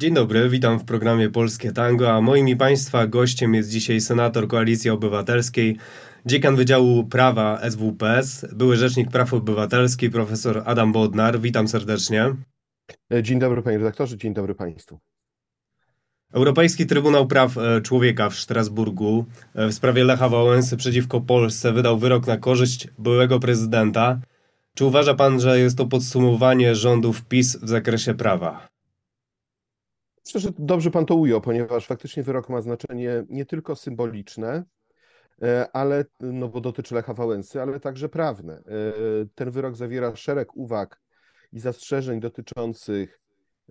Dzień dobry, witam w programie Polskie Tango, a moim i Państwa gościem jest dzisiaj senator Koalicji Obywatelskiej, dziekan Wydziału Prawa SWPS, były rzecznik praw obywatelskich, profesor Adam Bodnar. Witam serdecznie. Dzień dobry panie redaktorze, dzień dobry państwu. Europejski Trybunał Praw e, Człowieka w Strasburgu e, w sprawie Lecha Wałęsy przeciwko Polsce wydał wyrok na korzyść byłego prezydenta. Czy uważa pan, że jest to podsumowanie rządów PiS w zakresie prawa? Myślę, że dobrze pan to ujął, ponieważ faktycznie wyrok ma znaczenie nie tylko symboliczne, e, ale, no bo dotyczy Lecha Wałęsy, ale także prawne. Ten wyrok zawiera szereg uwag i zastrzeżeń dotyczących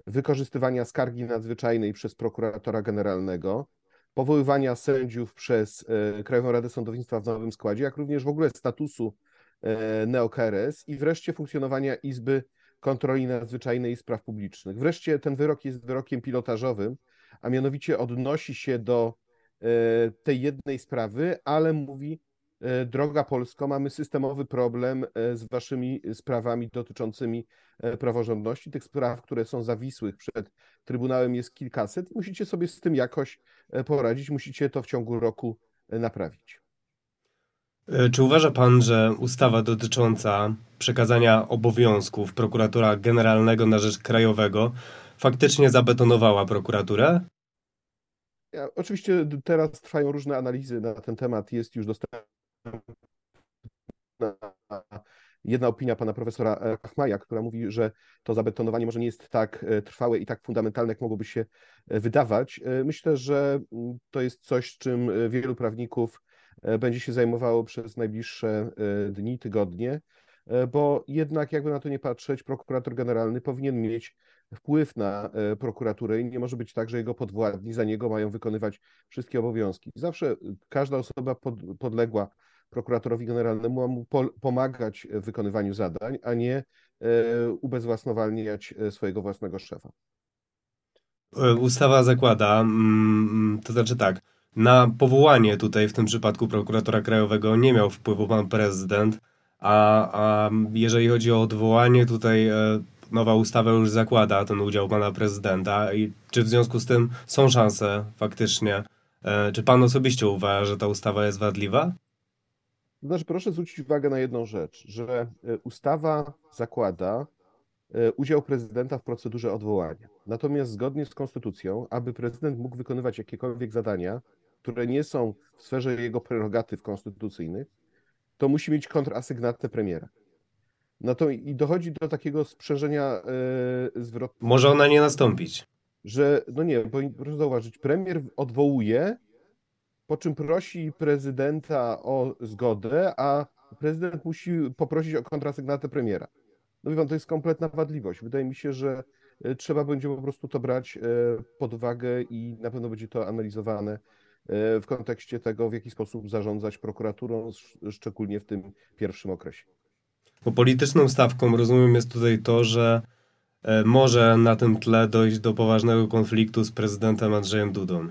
wykorzystywania skargi nadzwyczajnej przez prokuratora generalnego, powoływania sędziów przez e, Krajową Radę Sądownictwa w nowym składzie, jak również w ogóle statusu e, neokeres i wreszcie funkcjonowania Izby Kontroli Nadzwyczajnej i Spraw Publicznych. Wreszcie ten wyrok jest wyrokiem pilotażowym, a mianowicie odnosi się do e, tej jednej sprawy, ale mówi E, droga Polsko, mamy systemowy problem e, z waszymi sprawami dotyczącymi praworządności. Tych spraw, które są zawisłych przed Trybunałem jest kilkaset. Musicie sobie z tym jakoś poradzić, musicie to w ciągu roku naprawić. Czy uważa pan, że ustawa dotycząca przekazania obowiązków prokuratora generalnego na rzecz krajowego faktycznie zabetonowała prokuraturę? Ja, oczywiście teraz trwają różne analizy na ten temat. Jest już dostępny jedna opinia pana profesora Kachmaja, która mówi, że to zabetonowanie może nie jest tak e, trwałe i tak fundamentalne, jak mogłoby się e, wydawać. E, myślę, że mm, to jest coś, czym wielu prawników będzie się zajmowało przez najbliższe dni, tygodnie, bo jednak, jakby na to nie patrzeć, prokurator generalny powinien mieć wpływ na prokuraturę i nie może być tak, że jego podwładni za niego mają wykonywać wszystkie obowiązki. Zawsze każda osoba podległa prokuratorowi generalnemu ma mu pomagać w wykonywaniu zadań, a nie e, ubezwłasnowalniać e, swojego własnego szefa. E, ustawa zakłada, mm, mm, to znaczy tak, na powołanie tutaj w tym przypadku prokuratora krajowego nie miał wpływu pan prezydent, a, a jeżeli chodzi o odwołanie, tutaj nowa ustawa już zakłada ten udział pana prezydenta i czy w związku z tym są szanse faktycznie, czy pan osobiście uważa, że ta ustawa jest wadliwa? Znaczy, proszę zwrócić uwagę na jedną rzecz, że e, ustawa zakłada e, udział prezydenta w procedurze odwołania. Natomiast zgodnie z konstytucją, aby prezydent mógł wykonywać jakiekolwiek zadania, które nie są w sferze jego prerogatyw konstytucyjnych, to musi mieć kontrasygnatę premiera. No to i dochodzi do takiego sprzężenia yy, zwrotnego. Może ona nie nastąpić. Że, no nie, bo proszę zauważyć, premier odwołuje po czym prosi prezydenta o zgodę, a prezydent musi poprosić o kontrasygnatę premiera. No wie pan, to jest kompletna wadliwość. Wydaje mi się, że e, trzeba będzie po prostu to brać e, pod uwagę i na pewno będzie to analizowane e, w kontekście tego, w jaki sposób zarządzać prokuraturą, szczególnie w tym pierwszym okresie. Bo polityczną stawką, rozumiem, jest tutaj to, że może na tym tle dojść do poważnego konfliktu z prezydentem Andrzejem Dudą.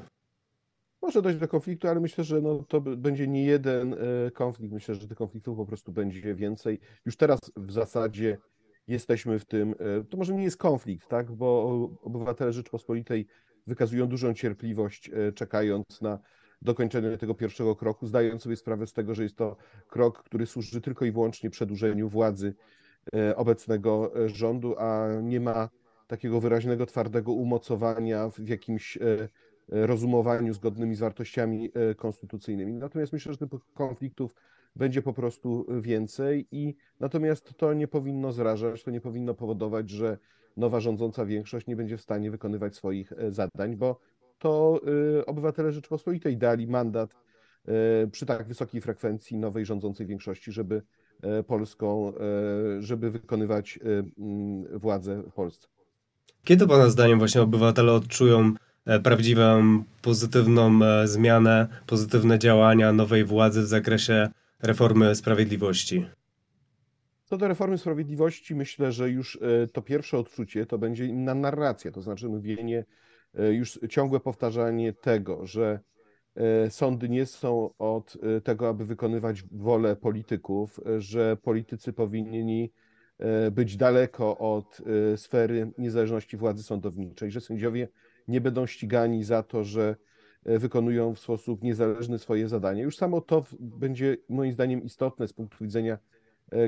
Może dojść do konfliktu, ale myślę, że no, to będzie nie jeden e, konflikt. Myślę, że tych konfliktów po prostu będzie więcej. Już teraz w zasadzie jesteśmy w tym, e, to może nie jest konflikt, tak, bo obywatele Rzeczpospolitej wykazują dużą cierpliwość, e, czekając na dokończenie tego pierwszego kroku, zdając sobie sprawę z tego, że jest to krok, który służy tylko i wyłącznie przedłużeniu władzy obecnego rządu, a nie ma takiego wyraźnego, twardego umocowania w jakimś rozumowaniu zgodnymi z wartościami e, konstytucyjnymi. Natomiast myślę, że tych konfliktów będzie po prostu więcej i natomiast to nie powinno zrażać, to nie powinno powodować, że nowa rządząca większość nie będzie w stanie wykonywać swoich e, zadań, bo to e, obywatele Rzeczypospolitej dali mandat przy tak wysokiej frekwencji nowej rządzącej większości, żeby Polską, żeby wykonywać władzę w Polsce. Kiedy Pana zdaniem właśnie obywatele odczują E, prawdziwą, pozytywną e, zmianę, pozytywne działania nowej władzy w zakresie reformy sprawiedliwości? Co do reformy sprawiedliwości, myślę, że już e, to pierwsze odczucie to będzie inna narracja, to znaczy mówienie, już ciągłe powtarzanie tego, że sądy nie są od tego, aby wykonywać wolę polityków, że politycy powinni być daleko od sfery niezależności władzy sądowniczej, że sędziowie nie będą ścigani za to, że wykonują w sposób niezależny swoje zadania. Już samo to będzie moim zdaniem istotne z punktu widzenia E,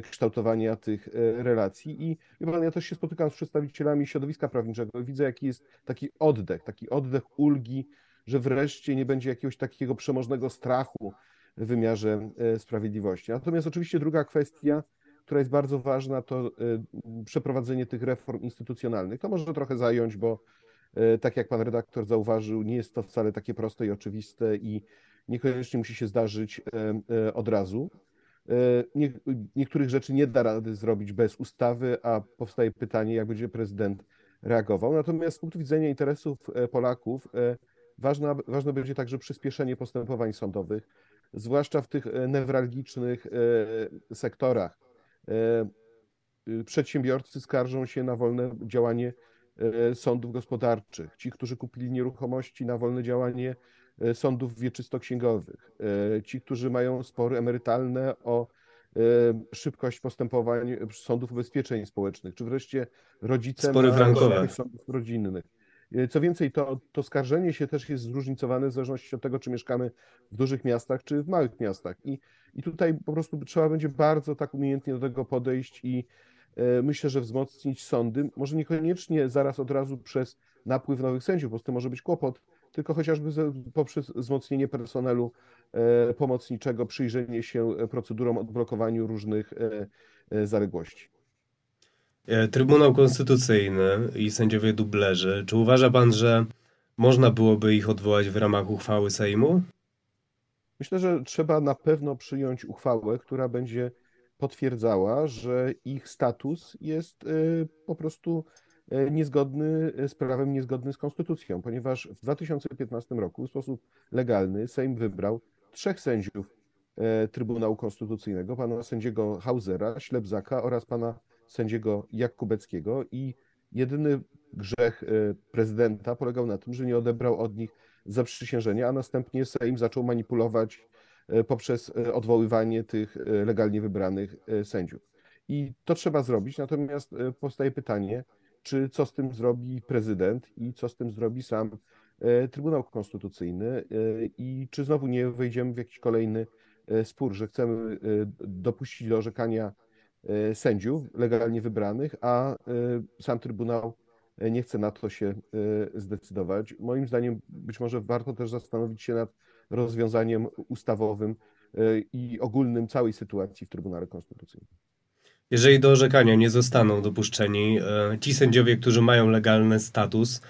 kształtowania tych e, relacji. I ja też się spotykam z przedstawicielami środowiska prawniczego. Widzę, jaki jest taki oddech, taki oddech ulgi, że wreszcie nie będzie jakiegoś takiego przemożnego strachu w wymiarze e, sprawiedliwości. Natomiast oczywiście druga kwestia, która jest bardzo ważna, to przeprowadzenie tych reform instytucjonalnych. To może trochę zająć, bo tak jak pan redaktor zauważył, nie jest to wcale takie proste i oczywiste i niekoniecznie musi się zdarzyć od razu. E, nie, niektórych rzeczy nie da rady zrobić bez ustawy, a powstaje pytanie, jak będzie prezydent reagował. Natomiast z punktu widzenia interesów e, Polaków e, ważna, ważne będzie także przyspieszenie postępowań sądowych, zwłaszcza w tych newralgicznych sektorach. Przedsiębiorcy skarżą się na wolne działanie sądów gospodarczych. Ci, którzy kupili nieruchomości, na wolne działanie sądów wieczystoksięgowych, e, ci, którzy mają spory emerytalne o e, szybkość postępowań sądów ubezpieczeń społecznych, czy wreszcie rodzice spory frankowe sądów rodzinnych. Co więcej, to, to skarżenie się też jest zróżnicowane w zależności od tego, czy mieszkamy w dużych miastach, czy w małych miastach. I, i tutaj po prostu trzeba będzie bardzo tak umiejętnie do tego podejść i myślę, że wzmocnić sądy, może niekoniecznie zaraz od razu przez napływ nowych sędziów, bo z tym może być kłopot, tylko chociażby poprzez wzmocnienie personelu e, pomocniczego, przyjrzenie się procedurom odblokowaniu różnych e, e, zaległości. Trybunał Konstytucyjny i sędziowie dublerzy, czy uważa pan, że można byłoby ich odwołać w ramach uchwały Sejmu? Myślę, że trzeba na pewno przyjąć uchwałę, która będzie potwierdzała, że ich status jest po prostu niezgodny z prawem, niezgodny z konstytucją, ponieważ w 2015 roku w sposób legalny Sejm wybrał trzech sędziów e, Trybunału Konstytucyjnego, pana sędziego Hausera, Ślepzaka oraz pana sędziego Jakubeckiego i jedyny grzech e, prezydenta polegał na tym, że nie odebrał od nich zaprzysiężenia, a następnie Sejm zaczął manipulować poprzez odwoływanie tych legalnie wybranych sędziów. I to trzeba zrobić, natomiast powstaje pytanie, czy co z tym zrobi prezydent i co z tym zrobi sam e, Trybunał Konstytucyjny e, i czy znowu nie wejdziemy w jakiś kolejny e, spór, że chcemy dopuścić do orzekania sędziów legalnie wybranych, a sam Trybunał nie chce na to się zdecydować. Moim zdaniem być może warto też zastanowić się nad rozwiązaniem ustawowym i ogólnym całej sytuacji w Trybunale Konstytucyjnym. Jeżeli do orzekania nie zostaną dopuszczeni e, ci sędziowie, którzy mają legalny status,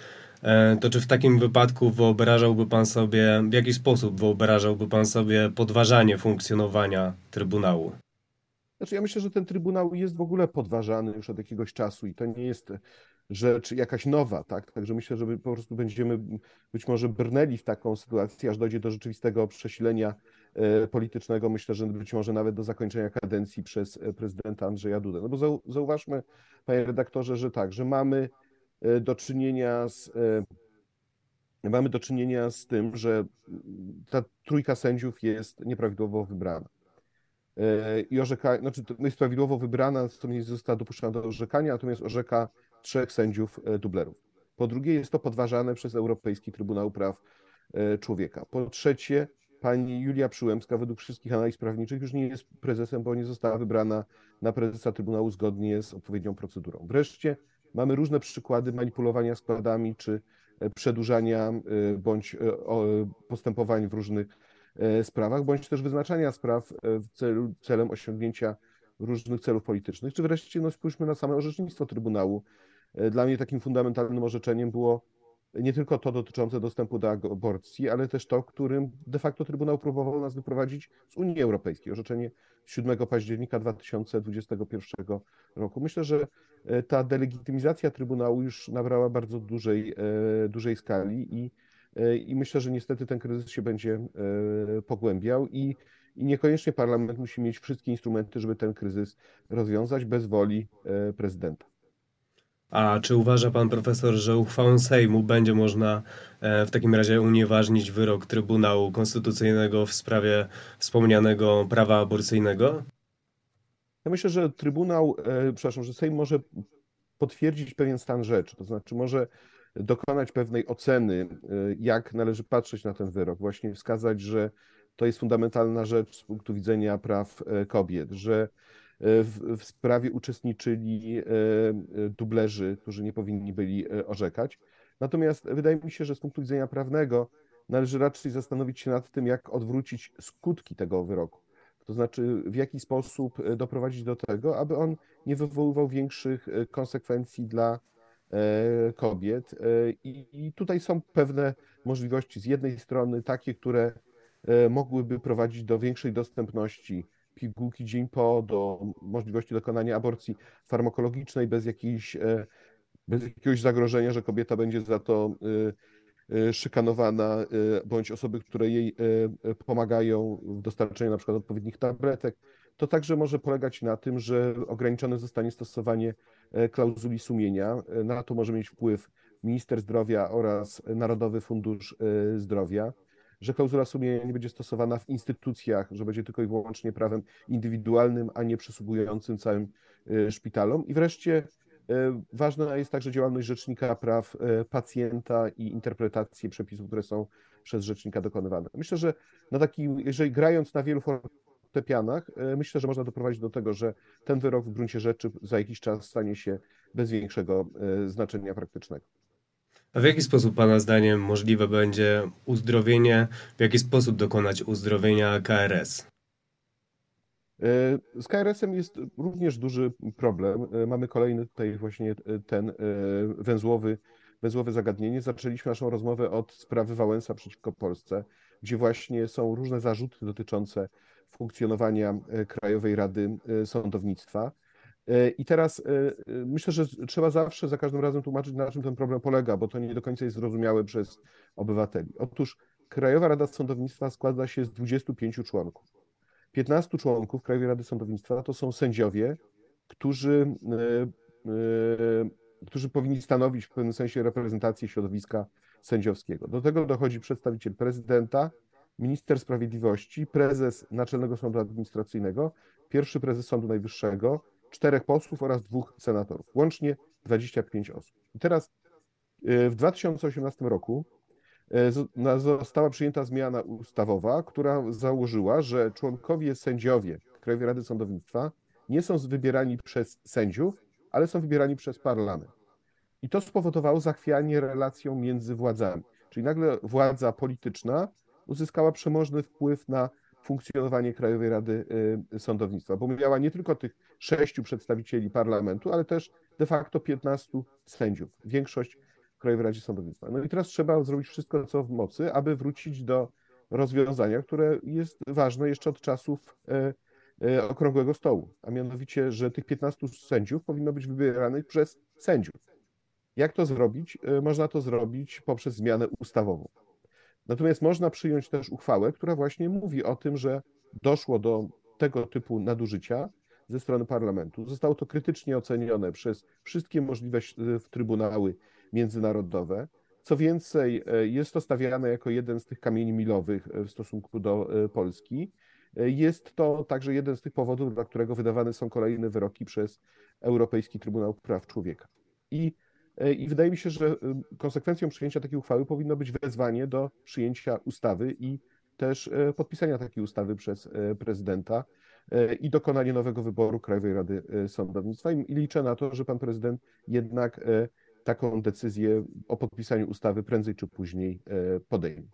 e, to czy w takim wypadku wyobrażałby pan sobie, w jaki sposób wyobrażałby pan sobie podważanie funkcjonowania Trybunału? Znaczy ja myślę, że ten Trybunał jest w ogóle podważany już od jakiegoś czasu i to nie jest rzecz jakaś nowa, tak? Także myślę, że po prostu będziemy być może brnęli w taką sytuację, aż dojdzie do rzeczywistego przesilenia e, politycznego, myślę, że być może nawet do zakończenia kadencji przez e, prezydenta Andrzeja Dudę. No bo zauważmy, panie redaktorze, że tak, że mamy e, do czynienia z mamy do czynienia z tym, że ta trójka sędziów jest nieprawidłowo wybrana. I orzeka, znaczy jest prawidłowo wybrana, nie została dopuszczona do orzekania, natomiast orzeka trzech sędziów e, dublerów. Po drugie, jest to podważane przez Europejski Trybunał Praw e, Człowieka. Po trzecie, pani Julia Przyłębska według wszystkich analiz prawniczych już nie jest prezesem, bo nie została wybrana na prezesa Trybunału zgodnie z odpowiednią procedurą. Wreszcie mamy różne przykłady manipulowania składami czy e, przedłużania bądź postępowań w różnych sprawach, bądź też wyznaczania spraw w celu, celem osiągnięcia różnych celów politycznych. Czy wreszcie no, spójrzmy na same orzecznictwo Trybunału E, dla mnie takim fundamentalnym orzeczeniem było nie tylko to dotyczące dostępu do aborcji, ale też to, którym de facto Trybunał próbował nas wyprowadzić z Unii Europejskiej. Orzeczenie 7 października 2021 roku. Myślę, że e, ta delegitymizacja Trybunału już nabrała bardzo dużej, e, dużej skali i, i myślę, że niestety ten kryzys się będzie pogłębiał i, i niekoniecznie parlament musi mieć wszystkie instrumenty, żeby ten kryzys rozwiązać bez woli prezydenta. A czy uważa pan profesor, że uchwałą Sejmu będzie można e, w takim razie unieważnić wyrok Trybunału Konstytucyjnego w sprawie wspomnianego prawa aborcyjnego? Ja myślę, że Trybunał, e, przepraszam, że Sejm może potwierdzić pewien stan rzeczy, to znaczy może dokonać pewnej oceny, e, jak należy patrzeć na ten wyrok, właśnie wskazać, że to jest fundamentalna rzecz z punktu widzenia praw e, kobiet, że w, w sprawie uczestniczyli dublerzy, którzy nie powinni byli orzekać. Natomiast wydaje mi się, że z punktu widzenia prawnego należy raczej zastanowić się nad tym, jak odwrócić skutki tego wyroku. To znaczy, w jaki sposób e, doprowadzić do tego, aby on nie wywoływał większych e, konsekwencji dla e, kobiet. I tutaj są pewne możliwości. Z jednej strony takie, które mogłyby prowadzić do większej dostępności pigułki dzień po, do możliwości dokonania aborcji farmakologicznej bez, jakiejś, bez jakiegoś zagrożenia, że kobieta będzie za to E, szykanowana, e, bądź osoby, które jej e, pomagają w dostarczeniu na przykład odpowiednich tabletek, to także może polegać na tym, że ograniczone zostanie stosowanie klauzuli sumienia. Na to może mieć wpływ minister zdrowia oraz Narodowy Fundusz Zdrowia, że klauzula sumienia nie będzie stosowana w instytucjach, że będzie tylko i wyłącznie prawem indywidualnym, a nie przysługującym całym szpitalom. I wreszcie E, ważna jest także działalność Rzecznika Praw e, Pacjenta i interpretacje przepisów, które są przez Rzecznika dokonywane. Myślę, że na taki, jeżeli grając na wielu fortepianach, e, myślę, że można doprowadzić do tego, że ten wyrok w gruncie rzeczy za jakiś czas stanie się bez większego znaczenia praktycznego. A w jaki sposób Pana zdaniem możliwe będzie uzdrowienie, w jaki sposób dokonać uzdrowienia KRS? E, z KRS-em jest również duży problem. E, mamy kolejny tutaj właśnie e, ten węzłowy, węzłowe zagadnienie. Zaczęliśmy naszą rozmowę od sprawy Wałęsa przeciwko Polsce, gdzie właśnie są różne zarzuty dotyczące funkcjonowania Krajowej Rady Sądownictwa. I teraz myślę, że trzeba zawsze za każdym razem tłumaczyć, na czym ten problem polega, bo to nie do końca jest zrozumiałe przez obywateli. Otóż Krajowa Rada Sądownictwa składa się z 25 członków. 15 członków Krajowej Rady Sądownictwa to są sędziowie, którzy, e, e, którzy powinni stanowić w pewnym sensie reprezentację środowiska sędziowskiego. Do tego dochodzi przedstawiciel prezydenta, minister sprawiedliwości, prezes Naczelnego Sądu Administracyjnego, pierwszy prezes Sądu Najwyższego, czterech posłów oraz dwóch senatorów. Łącznie 25 osób. I teraz e, w 2018 roku E, została przyjęta zmiana ustawowa, która założyła, że członkowie sędziowie Krajowej Rady Sądownictwa nie są wybierani przez sędziów, ale są wybierani przez parlament. I to spowodowało zachwianie relacją między władzami. Czyli nagle władza polityczna uzyskała przemożny wpływ na funkcjonowanie Krajowej Rady e, Sądownictwa, bo miała nie tylko tych sześciu przedstawicieli parlamentu, ale też de facto 15 sędziów. Większość Krajowej Radzie Sądownictwa. No i teraz trzeba zrobić wszystko, co w mocy, aby wrócić do rozwiązania, które jest ważne jeszcze od czasów e, e, okrągłego stołu, a mianowicie, że tych 15 sędziów powinno być wybieranych przez sędziów. Jak to zrobić? Można to zrobić poprzez zmianę ustawową. Natomiast można przyjąć też uchwałę, która właśnie mówi o tym, że doszło do tego typu nadużycia ze strony parlamentu. Zostało to krytycznie ocenione przez wszystkie możliwe trybunały międzynarodowe. Co więcej, e, jest to stawiane jako jeden z tych kamieni milowych e, w stosunku do e, Polski. Jest to także jeden z tych powodów, dla którego wydawane są kolejne wyroki przez Europejski Trybunał Praw Człowieka. I, I wydaje mi się, że konsekwencją przyjęcia takiej uchwały powinno być wezwanie do przyjęcia ustawy i też podpisania takiej ustawy przez prezydenta i dokonanie nowego wyboru Krajowej Rady Sądownictwa. I liczę na to, że pan prezydent jednak taką decyzję o podpisaniu ustawy prędzej czy później e, podejmie.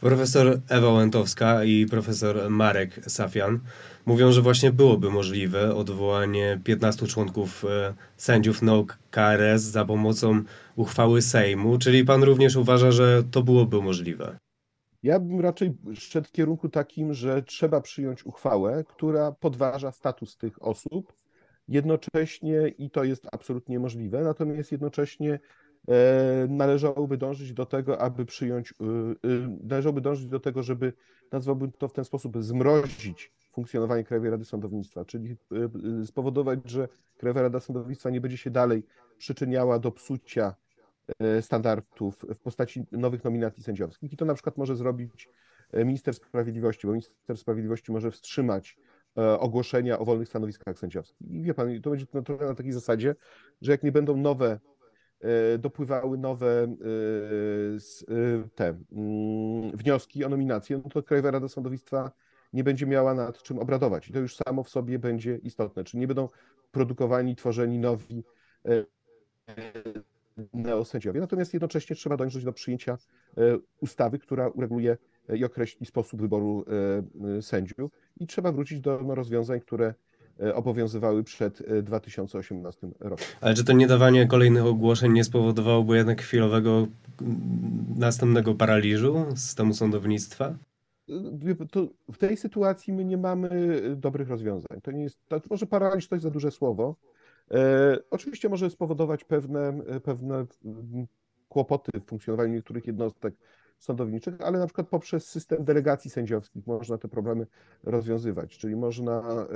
Profesor Ewa Łętowska i profesor Marek Safian mówią, że właśnie byłoby możliwe odwołanie 15 członków e, sędziów NOK KRS za pomocą uchwały Sejmu, czyli pan również uważa, że to byłoby możliwe? Ja bym raczej szedł w kierunku takim, że trzeba przyjąć uchwałę, która podważa status tych osób Jednocześnie, i to jest absolutnie możliwe, natomiast jednocześnie należałoby dążyć do tego, aby przyjąć, e, e, należałoby dążyć do tego, żeby, nazwałbym to w ten sposób, zmrozić funkcjonowanie Krajowej Rady Sądownictwa, czyli spowodować, że Krajowa Rada Sądownictwa nie będzie się dalej przyczyniała do psucia standardów w postaci nowych nominacji sędziowskich. I to na przykład może zrobić minister sprawiedliwości, bo minister sprawiedliwości może wstrzymać ogłoszenia o wolnych stanowiskach sędziowskich. I wie pan, to będzie trochę na takiej zasadzie, że jak nie będą nowe dopływały nowe te mm, wnioski o nominację, no to Krajowa Rada Sądownictwa nie będzie miała nad czym obradować. I to już samo w sobie będzie istotne. Czy nie będą produkowani, tworzeni nowi neosędziowie. Natomiast jednocześnie trzeba dążyć do przyjęcia e, ustawy, która ureguluje i określi sposób wyboru e, sędziów i trzeba wrócić do no, rozwiązań, które e, obowiązywały przed 2018 rokiem. Ale czy to niedawanie kolejnych ogłoszeń nie spowodowałoby jednak chwilowego następnego paraliżu systemu sądownictwa? To w tej sytuacji my nie mamy dobrych rozwiązań. To nie jest, to może paraliż to jest za duże słowo, E, oczywiście może spowodować pewne, pewne kłopoty w funkcjonowaniu niektórych jednostek sądowniczych, ale na przykład poprzez system delegacji sędziowskich można te problemy rozwiązywać, czyli można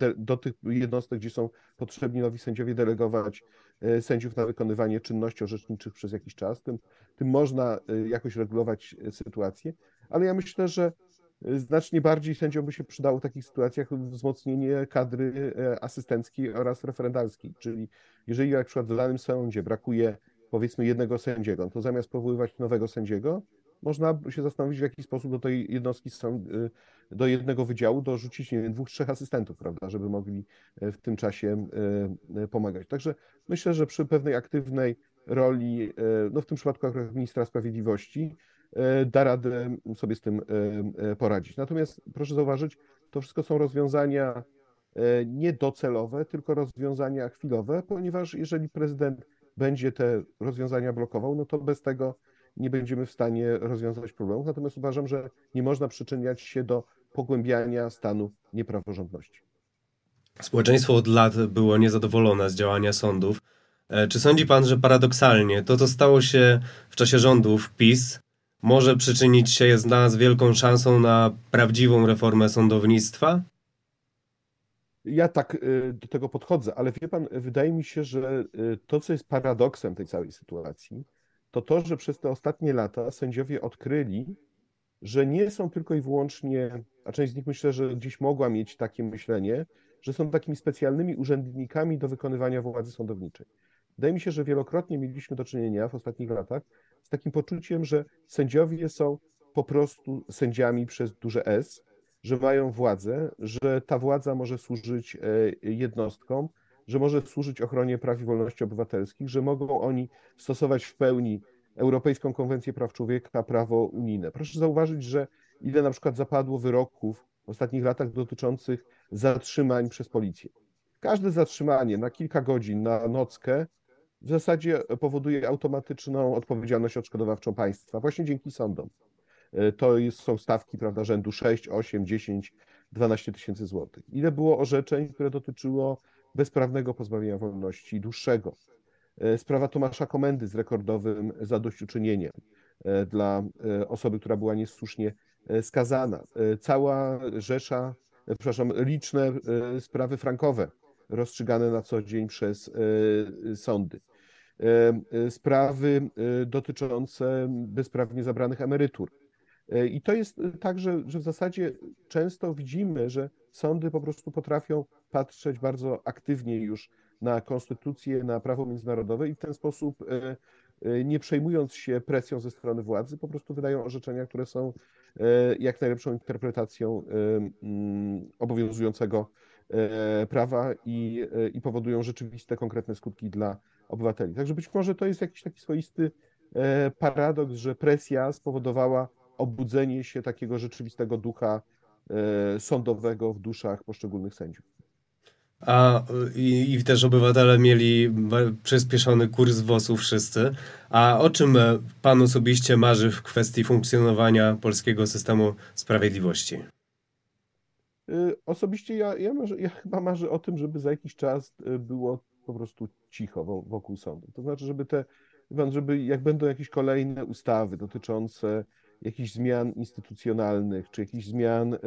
e, do tych jednostek, gdzie są potrzebni nowi sędziowie, delegować e, sędziów na wykonywanie czynności orzeczniczych przez jakiś czas. Tym, tym można jakoś regulować sytuację, ale ja myślę, że Znacznie bardziej sędziom by się przydało w takich sytuacjach wzmocnienie kadry e, asystenckiej oraz referendalskiej. Czyli jeżeli na przykład w danym sądzie brakuje powiedzmy jednego sędziego, to zamiast powoływać nowego sędziego, można się zastanowić, w jaki sposób do tej jednostki, e, do jednego wydziału dorzucić, nie wiem, dwóch, trzech asystentów, prawda, żeby mogli e, w tym czasie pomagać. Także myślę, że przy pewnej aktywnej roli, no w tym przypadku akurat ministra sprawiedliwości, da radę sobie z tym poradzić. Natomiast proszę zauważyć, to wszystko są rozwiązania nie docelowe, tylko rozwiązania chwilowe, ponieważ jeżeli prezydent będzie te rozwiązania blokował, no to bez tego nie będziemy w stanie rozwiązać problemów. Natomiast uważam, że nie można przyczyniać się do pogłębiania stanu niepraworządności. Społeczeństwo od lat było niezadowolone z działania sądów. Czy sądzi pan, że paradoksalnie to, co stało się w czasie rządów PiS, może przyczynić się jest dla nas wielką szansą na prawdziwą reformę sądownictwa? Ja tak y, do tego podchodzę, ale wie pan, wydaje mi się, że y, to, co jest paradoksem tej całej sytuacji, to to, że przez te ostatnie lata sędziowie odkryli, że nie są tylko i wyłącznie, a część z nich myślę, że dziś mogła mieć takie myślenie, że są takimi specjalnymi urzędnikami do wykonywania władzy sądowniczej. Wydaje mi się, że wielokrotnie mieliśmy do czynienia w ostatnich latach z takim poczuciem, że sędziowie są po prostu sędziami przez duże S, że mają władzę, że ta władza może służyć e, jednostkom, że może służyć ochronie praw i wolności obywatelskich, że mogą oni stosować w pełni Europejską Konwencję Praw Człowieka, prawo unijne. Proszę zauważyć, że ile na przykład zapadło wyroków w ostatnich latach dotyczących zatrzymań przez policję. Każde zatrzymanie na kilka godzin, na nockę w zasadzie powoduje automatyczną odpowiedzialność odszkodowawczą państwa, właśnie dzięki sądom. E, to są stawki prawda, rzędu 6, 8, 10, 12 tysięcy złotych. Ile było orzeczeń, które dotyczyło bezprawnego pozbawienia wolności dłuższego? E, sprawa Tomasza Komendy z rekordowym zadośćuczynieniem e, dla osoby, która była niesłusznie skazana. Cała rzesza, przepraszam, liczne sprawy frankowe rozstrzygane na co dzień przez sądy. Sprawy dotyczące bezprawnie zabranych emerytur. I to jest tak, że, że w zasadzie często widzimy, że sądy po prostu potrafią patrzeć bardzo aktywnie już na konstytucję, na prawo międzynarodowe i w ten sposób, nie przejmując się presją ze strony władzy, po prostu wydają orzeczenia, które są jak najlepszą interpretacją mm, obowiązującego prawa i, i powodują rzeczywiste, konkretne skutki dla obywateli. Także być może to jest jakiś taki swoisty e, paradoks, że presja spowodowała obudzenie się takiego rzeczywistego ducha e, sądowego w duszach poszczególnych sędziów. A i, i, też obywatele mieli przyspieszony kurs WOS-u wszyscy. A o czym e, pan osobiście marzy w kwestii funkcjonowania polskiego systemu sprawiedliwości? Osobiście ja, ja, marzę, ja chyba marzę o tym, żeby za jakiś czas było po prostu cicho wokół sądu. To znaczy, żeby te, żeby jak będą jakieś kolejne ustawy dotyczące jakichś zmian instytucjonalnych, czy jakichś zmian e,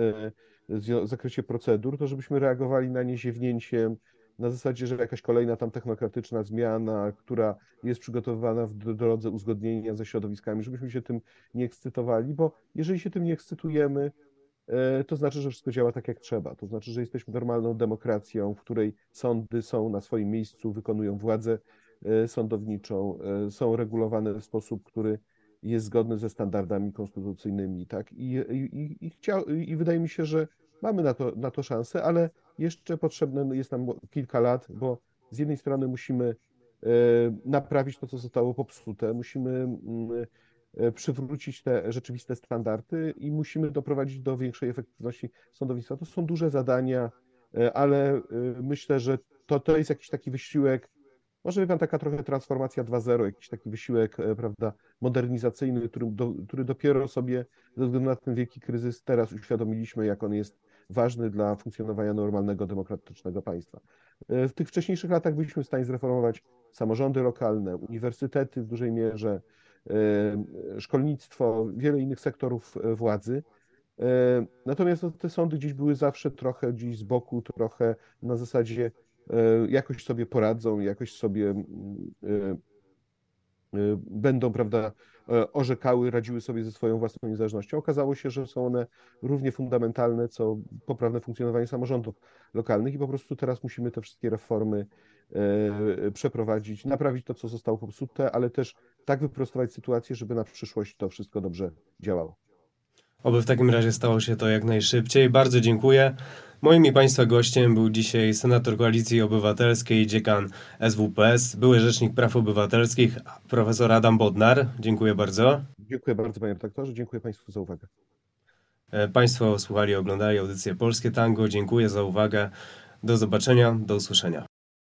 w zakresie procedur, to żebyśmy reagowali na nie ziewnięciem, na zasadzie, że jakaś kolejna tam technokratyczna zmiana, która jest przygotowywana w drodze uzgodnienia ze środowiskami, żebyśmy się tym nie ekscytowali, bo jeżeli się tym nie ekscytujemy, e, to znaczy, że wszystko działa tak, jak trzeba. To znaczy, że jesteśmy normalną demokracją, w której sądy są na swoim miejscu, wykonują władzę e, sądowniczą, są regulowane w sposób, który jest zgodny ze standardami konstytucyjnymi, tak? I, i, i, chciał, i wydaje mi się, że mamy na to, na to szansę, ale jeszcze potrzebne jest nam kilka lat, bo z jednej strony musimy naprawić to, co zostało popsute, musimy mm, E, przywrócić te rzeczywiste standardy i musimy doprowadzić do większej efektywności sądownictwa. To są duże zadania, e, ale e, myślę, że to, to jest jakiś taki wysiłek, może pan taka trochę transformacja 2.0, jakiś taki wysiłek, prawda, modernizacyjny, który, do, który dopiero sobie ze względu na ten wielki kryzys teraz uświadomiliśmy, jak on jest ważny dla funkcjonowania normalnego, demokratycznego państwa. W tych wcześniejszych latach byliśmy w stanie zreformować samorządy lokalne, uniwersytety w dużej mierze, E, szkolnictwo, wiele innych sektorów e, władzy. E, natomiast no, te sądy gdzieś były zawsze trochę gdzieś z boku, trochę na zasadzie jakoś sobie poradzą, jakoś sobie będą, prawda, orzekały, radziły sobie ze swoją własną niezależnością. Okazało się, że są one równie fundamentalne, co poprawne funkcjonowanie samorządów lokalnych i po prostu teraz musimy te wszystkie reformy E, przeprowadzić, naprawić to, co zostało popsute, ale też tak wyprostować sytuację, żeby na przyszłość to wszystko dobrze działało. Oby w takim razie stało się to jak najszybciej. Bardzo dziękuję. Moim i Państwa gościem był dzisiaj senator Koalicji Obywatelskiej, dziekan SWPS, były rzecznik praw obywatelskich, profesor Adam Bodnar. Dziękuję bardzo. Dziękuję bardzo panie redaktorze, dziękuję Państwu za uwagę. E, państwo słuchali, oglądali audycję Polskie Tango. Dziękuję za uwagę. Do zobaczenia, do usłyszenia.